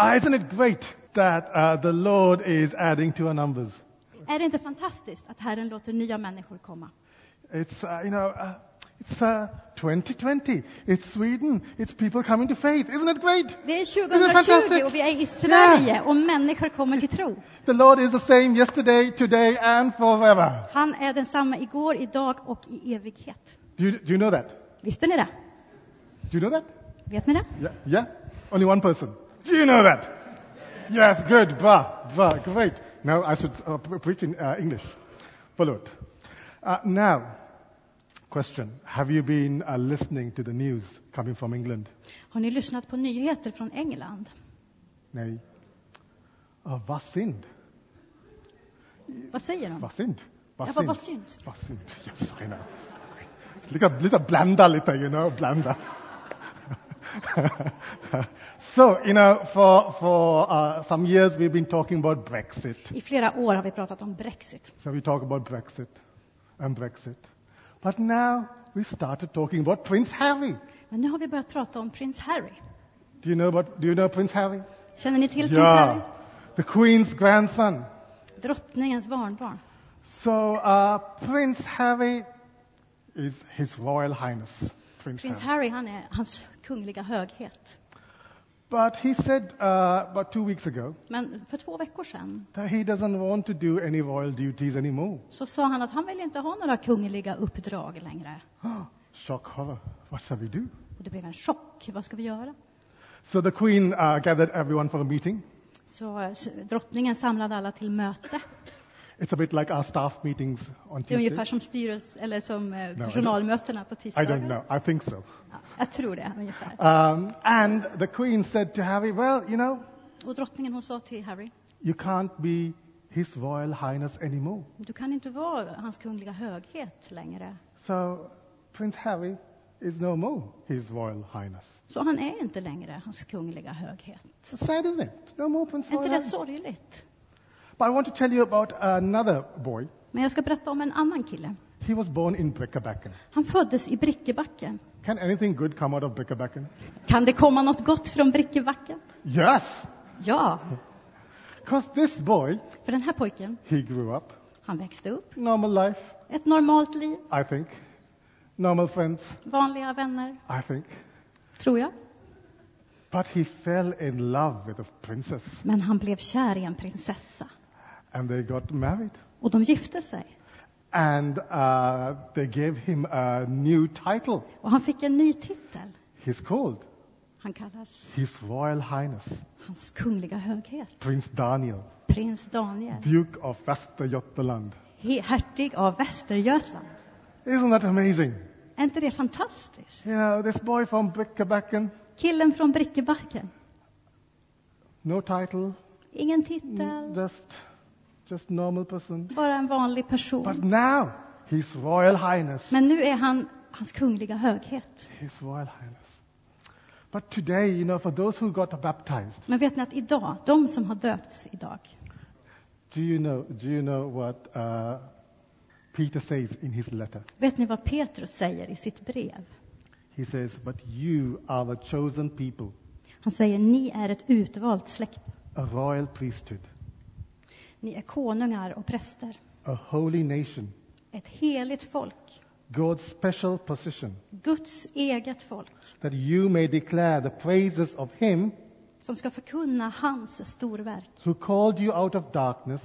Ah, isn't it great that uh, the Lord is adding to our numbers? Är det inte fantastiskt att Herren låter nya människor komma? It's, uh, you know, uh, it's uh, 2020. It's Sweden. It's people coming to faith. Isn't it great? Det är Isn't it 2020 fantastic? och vi är i Sverige och människor kommer till tro. The Lord is the same yesterday, today, and forever. Han är densamma igår, idag och i evighet. Do you, do you know that? Visste ni det? Do you know that? Vet ni det? Yeah? Yeah? Only one person. Do you know that? Yes, good. Bra, bra, great. Now I should uh, preach in uh, English. Follow it. Uh, now, question. Have you been uh, listening to the news coming from England? Har ni lyssnat på nyheter från England? Nej. Uh, vad synd. Vad säger de? Vad synd. Vad Ja, vad, vad synd? Vad synd. Yes, I know. Lite, lite blanda lite, you know, blanda. so, you know, for, for uh, some years we've been talking about Brexit. I flera år har vi pratat om Brexit. So we talk about Brexit and Brexit. But now we started talking about Prince Harry. Men nu har vi börjat prata om prins Harry. Do you know about, do you know Prince Harry? Känner ni till prins Harry? The Queen's grandson. Drottningens barnbarn. So uh, Prince Harry is His Royal Highness. Prince, Prins Harry. Harry, han är hans kungliga höghet. But he said uh, about two weeks ago Men för två veckor sedan that he doesn't want to do any royal duties anymore. så sa han att han vill inte ha några kungliga uppdrag längre. Shock horror. What shall we do? Och det blev en chock. Vad ska vi göra? So the Queen uh, gathered everyone for a meeting. Så eh, drottningen samlade alla till möte. It's a bit like our staff meetings on Det är ungefär Tuesday. som styrelse, eller som eh, personalmötena på I don't tisdagar. know. I think so. Ja, jag tror det, ungefär. Um, and the Queen said to Harry, well, you know, Och drottningen hon sa till Harry, you can't be His Royal Highness anymore. du kan inte vara hans kungliga höghet längre. So Prince Harry is no more His Royal Highness. Så han är inte längre hans kungliga höghet. Sad, isn't it? No more Prince Är inte Royal det sorgligt? But I want to tell you about another boy. Men jag ska berätta om en annan kille. He was born in Brickebacken. Han föddes i Brickebacken. Can anything good come out of Brickebacken? Kan det komma något gott från Brickebacken? Yes! Ja, Because this boy, för den här pojken, he grew up. han växte upp. Normal life, Ett normalt liv, I think. Normal friends, vanliga vänner, I think. tror jag. But he fell in love with a princess. Men han blev kär i en prinsessa. And they got married. Och de gifte sig. And uh, they gave him a new title. Och han fick en ny titel. He's called Han kallas His Royal Highness, hans kungliga höghet. Prince Daniel, Prins Daniel. Duke of Västergötland. He- Hertig av Västergötland. Isn't that amazing? Är inte det fantastiskt? You know, this boy from Brickebacken, Killen från Brickebacken. no title, Ingen titel, just, just normal person. bara en vanlig But person. now, His Royal Highness, Men nu är han hans kungliga höghet. His Royal Highness. But today, you know, for those who got baptized, Men vet ni att idag, de som har döpts idag, do you know, do you know what uh, Peter says in his letter? vet ni vad Petrus säger i sitt brev? He says, But you are the chosen people, Han säger, ni är ett utvalt släkte. a royal priesthood, Ni är konungar och präster. a holy nation, Ett heligt folk. God's special possession, Guds eget folk. that you may declare the praises of Him Som ska förkunna hans storverk. who called you out of darkness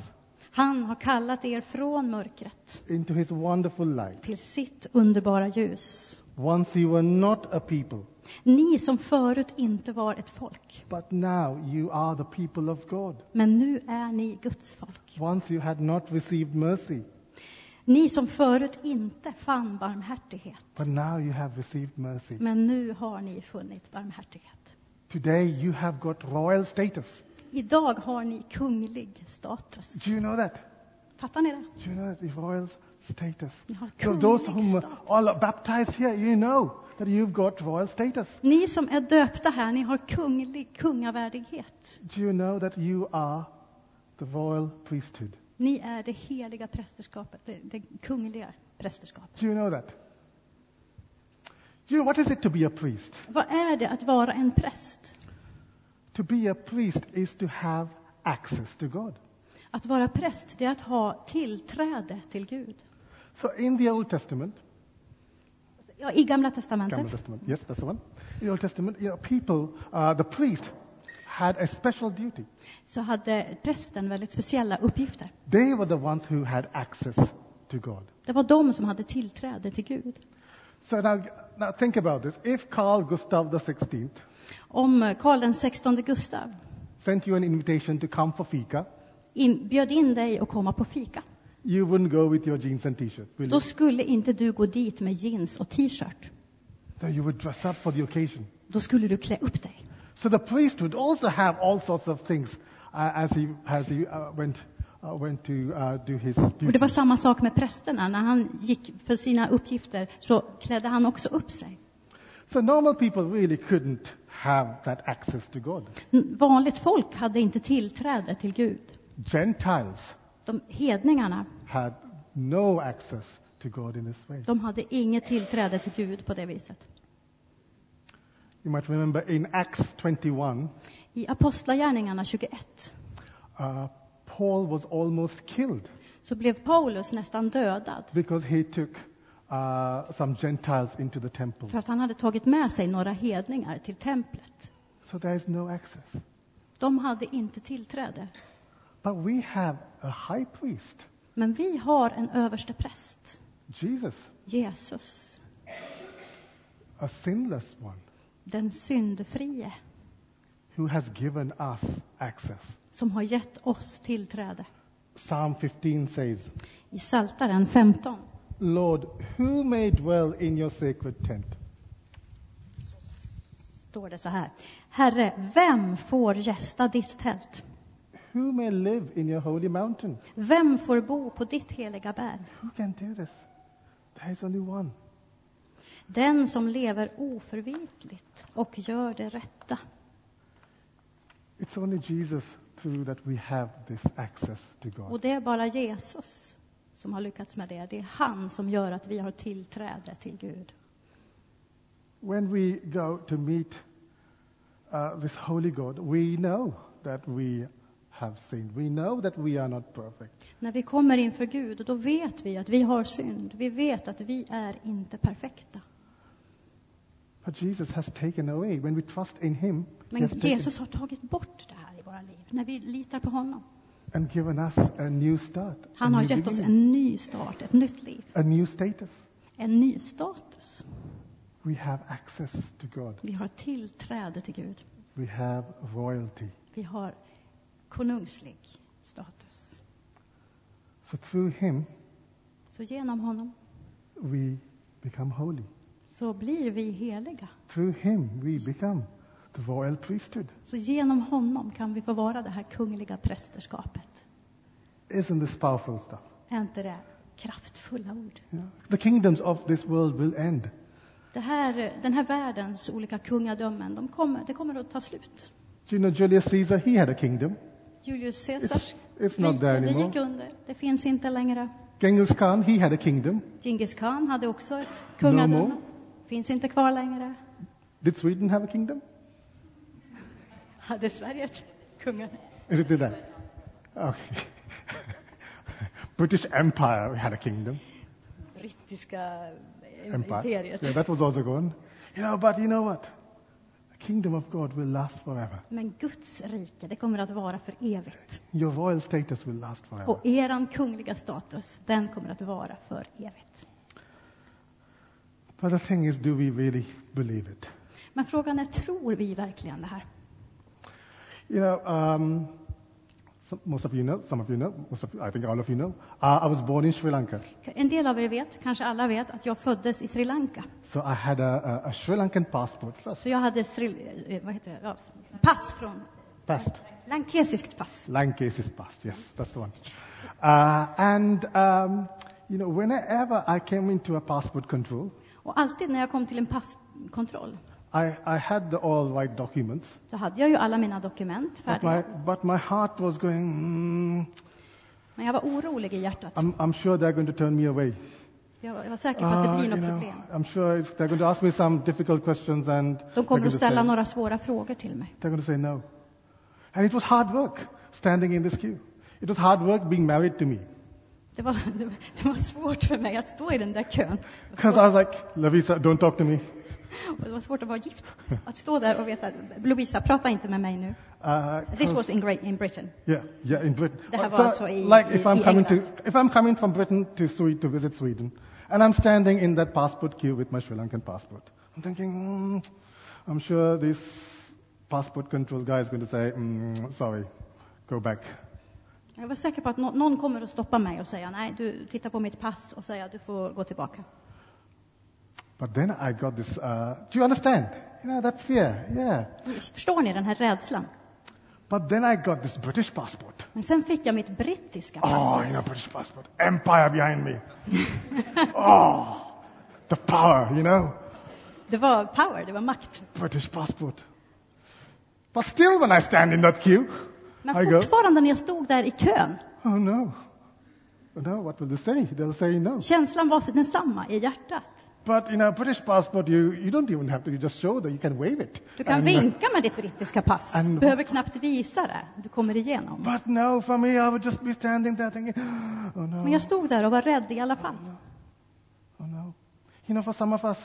Han har kallat er från mörkret into His wonderful light. till sitt underbara ljus. Once you were not a people, Ni som förut inte var ett folk, but now you are the people of God. men nu är ni Guds folk. Once you had not received mercy, Ni som förut inte fann barmhärtighet, but now you have received mercy. men nu har ni funnit barmhärtighet. Today you have got royal status. Idag har ni kunglig status. Do you know that? Fattar ni det? Do you know that? The royal status. So those all are baptized here, you know that you've got royal status. Ni som är döpta här, ni har kunglig kungavärdighet. Do you know that you are the royal priesthood? Ni är det heliga prästerskapet, det, det kungliga prästerskapet. Do you know that? Do you know what is it to be a priest? Vad är det att vara en präst? To be a priest is to have access to God. Att vara präst, det är att ha tillträde till Gud. So in the Old Testament, I Gamla Gamla Testamentet Testament, yes, that's the one. In the Old Testament, you know, people, uh, the priest had a special duty. så hade prästen väldigt speciella uppgifter. They were the ones who had access to God. Det var de som hade tillträde till Gud. So now, now think about this. If Carl Gustav XVI Om Karl den 16 Gustav sent you an invitation to come for fika, in, bjöd in dig att komma på fika, you wouldn't go with your jeans and t-shirt, will då you? skulle inte du gå dit med jeans och t-shirt. No, you would dress up for the occasion. Då skulle du klä upp dig. So the priest would also have all sorts of things uh, as he as he uh, went uh, went to uh, do his Och det duty. var samma sak med prästerna. När han gick för sina uppgifter så klädde han också upp sig. So normal people really couldn't have that access to God. Vanligt folk hade inte tillträde till Gud. Gentiles De hedningarna, had no access to God in this way. de hade inget tillträde till Gud på det viset. You might remember in Acts 21, I Apostlagärningarna 21 uh, Paul was almost killed så blev Paulus nästan dödad because he took uh, some Gentiles into the temple. för att han hade tagit med sig några hedningar till templet. So there is no access. De hade inte tillträde. But we have a high priest, Men vi har en överste präst, Jesus, Jesus, a sinless one, den syndfrie, who has given us access. som har gett oss tillträde. Psalm 15 says, I Psaltaren 15 Lord, who may dwell in your sacred tent? står det så här. Herre, vem får gästa ditt tält? Who may live in your holy mountain? Vem får bo på ditt heliga berg? Who can do this? There is only one. Den som lever oförvitligt och gör det rätta. It's only Jesus through that we have this access to Och God. det är bara Jesus som har lyckats med det. Det är han som gör att vi har tillträde till Gud. When we go to meet uh, this holy God, we know that we have sinned. We know that we are not perfect. När vi kommer inför Gud, då vet vi att vi har synd. Vi vet att vi är inte perfekta. But Jesus has taken away. When we trust in Him, Men has taken Jesus har tagit bort det här i våra liv, när vi litar på honom. and given us a new start, a Han har new gett oss beginning, en ny start, ett nytt liv, a new status. en ny status. We have access to God. Vi har tillträde till Gud. We have royalty. Vi har konungslig status. So through Him, Så genom honom we become holy. så blir vi heliga. Through Him, we become the royal priesthood. Så genom honom kan vi få vara det här kungliga prästerskapet. Isn't this powerful stuff? Är inte det kraftfulla ord? Yeah. The kingdoms of this world will end. Här, den här världens olika kungadömen, de kommer, det kommer att ta slut. Do you know Julius Caesar? He had a kingdom. Julius Caesars It's, not there rike, det anymore. gick under. Det finns inte längre. Genghis Khan, he had a kingdom. Genghis khan hade också ett No kungadöme. more. Finns inte kvar längre. Did Sweden have a kingdom? Hade Sverige ett kungadöme? Is it did that? Okay. British Empire had a kingdom. Brittiska Empire. imperiet. Yeah, that was also gone. You know, but you know what? Kingdom of God will last forever. Men Guds rike, det kommer att vara för evigt. Your royal status will last forever. Och eran kungliga status, den kommer att vara för evigt. But the thing is, do we really believe it? Men frågan är, tror vi verkligen det här? You know, um, some, most of you know, some of you know, most of I think all of you know. Uh, I was born in Sri Lanka. En del av er vet, kanske alla vet, att jag föddes i Sri Lanka. So I had a, a, a Sri Lankan passport first. Så jag hade Sri, eh, vad heter det? Pass från, Past. lankesiskt pass. Lankesis past, yes, that's the one. Uh, and, um, you know, whenever I came into a passport control, Och alltid när jag kom till en passkontroll, I, I had the all right documents, så hade jag ju alla mina dokument but my, but my heart was going, mm, Men jag var orolig i hjärtat. I'm, I'm sure they're going to turn me away. Jag var, jag var säker på att det Uh, blir you något know, problem. I'm sure it's, they're going to ask me some difficult questions and De they're kommer going att to ställa say, några svåra frågor till mig. they're going to say no. And it was hard work standing in this queue. It was hard work being married to me. Det var, det, var, det var svårt för mig att stå i den där kön. Because I was like, Lavisa, don't talk to me. Det var svårt att vara gift. Att stå där och veta, Lovisa, prata inte med mig nu. Uh, This was in, Great, in Britain. Yeah, yeah, in Britain. Det här var So, alltså i- like if I'm i coming to, England. if I'm coming from Britain to Sweden to visit Sweden, and I'm standing in that passport queue with my Sri Lankan passport, I'm thinking, mm, I'm sure this passport control guy is going to say, mm, sorry, go back. Jag var säker på att nå- någon kommer att stoppa mig och säga, nej, du tittar på mitt pass och säga, du får gå tillbaka. But then I got this. Uh, do you understand? You know that fear, yeah. Förstår ni den här rädslan? But then I got this British passport. Men sen fick jag mitt brittiska Oh, pass. you know, British passport, empire behind me. oh, the power, you know. Det var power, det var makt. British passport. But still, when I stand in that queue, Men I go, fortfarande när jag stod där i kön, oh no. Oh no, what will they say? They'll say no. känslan var densamma i hjärtat. But in a British passport, you, you don't even have to, you just show that you can wave it. Du kan And, uh, vinka med ditt brittiska pass. And- Du behöver knappt visa det. Du kommer igenom. But no, for me, I would just be standing there thinking, oh no, Men jag stod där och var rädd i alla fall. oh no. You know, for some of us,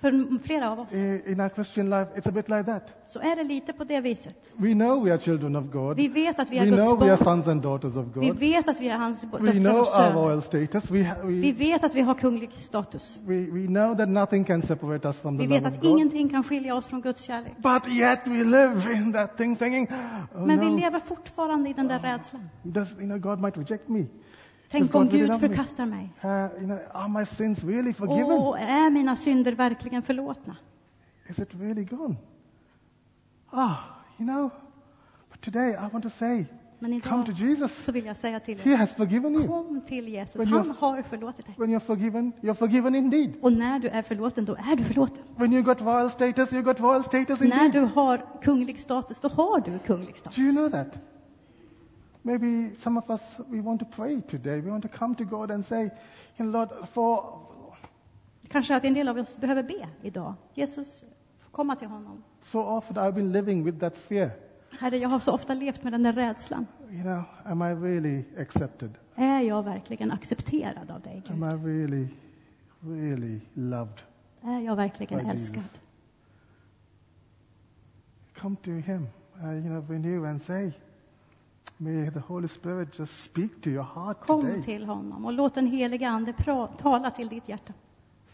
För flera av oss in our Christian life, it's a bit like that. så är det lite på det viset. We know we are children of God. Vi vet att vi är We know Guds we are barn. sons and daughters of Vi God. vet att vi är hans We döttrar know och our söner. royal status. We, ha, Vi we, vet att vi har kunglig status. we, we know that nothing can separate us from the Vi vet att ingenting kan skilja oss från Guds kärlek. But yet we live in that thing thinking, oh Men vi no, lever fortfarande i den där rädslan. does, you know, God might reject me. Tänk om Gud förkastar mig. Uh, you know, are my sins really forgiven? Och är mina synder verkligen förlåtna? Is it really gone? Ah, you know, but today I want to say, Men come to idag Jesus. så vill jag säga till He er, has forgiven you. kom till Jesus. Jag- Han har förlåtit dig. When you're forgiven, you're forgiven indeed. Och när du är förlåten, då är du förlåten. When you got royal status, you got royal status När indeed. du har kunglig status, då har du kunglig status. Do you know that? Maybe some of us, we want to pray today. We want to come to God and say, you Lord, for Kanske att en del av oss behöver be idag. Jesus, komma till honom. so often I've been living with that fear. Herre, jag har så ofta levt med den där rädslan. You know, am I really accepted? Är jag verkligen accepterad av dig, Am Gud? I really, really loved? Är jag verkligen älskad? Come to Him, uh, you know, renew and say, may the Holy Spirit just speak to your heart Kom today. till honom och låt den heliga Ande tala till ditt hjärta.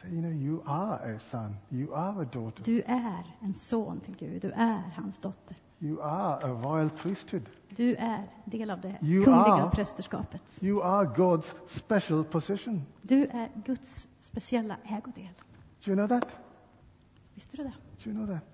Say, you know, you are a son, you are a daughter, Du är en son till Gud. Du är hans dotter. you are a royal priesthood, Du är del av det You kungliga are- prästerskapet. you are God's special possession. Du är Guds speciella ägodel. Do you know that? Visste du det? Do you know that?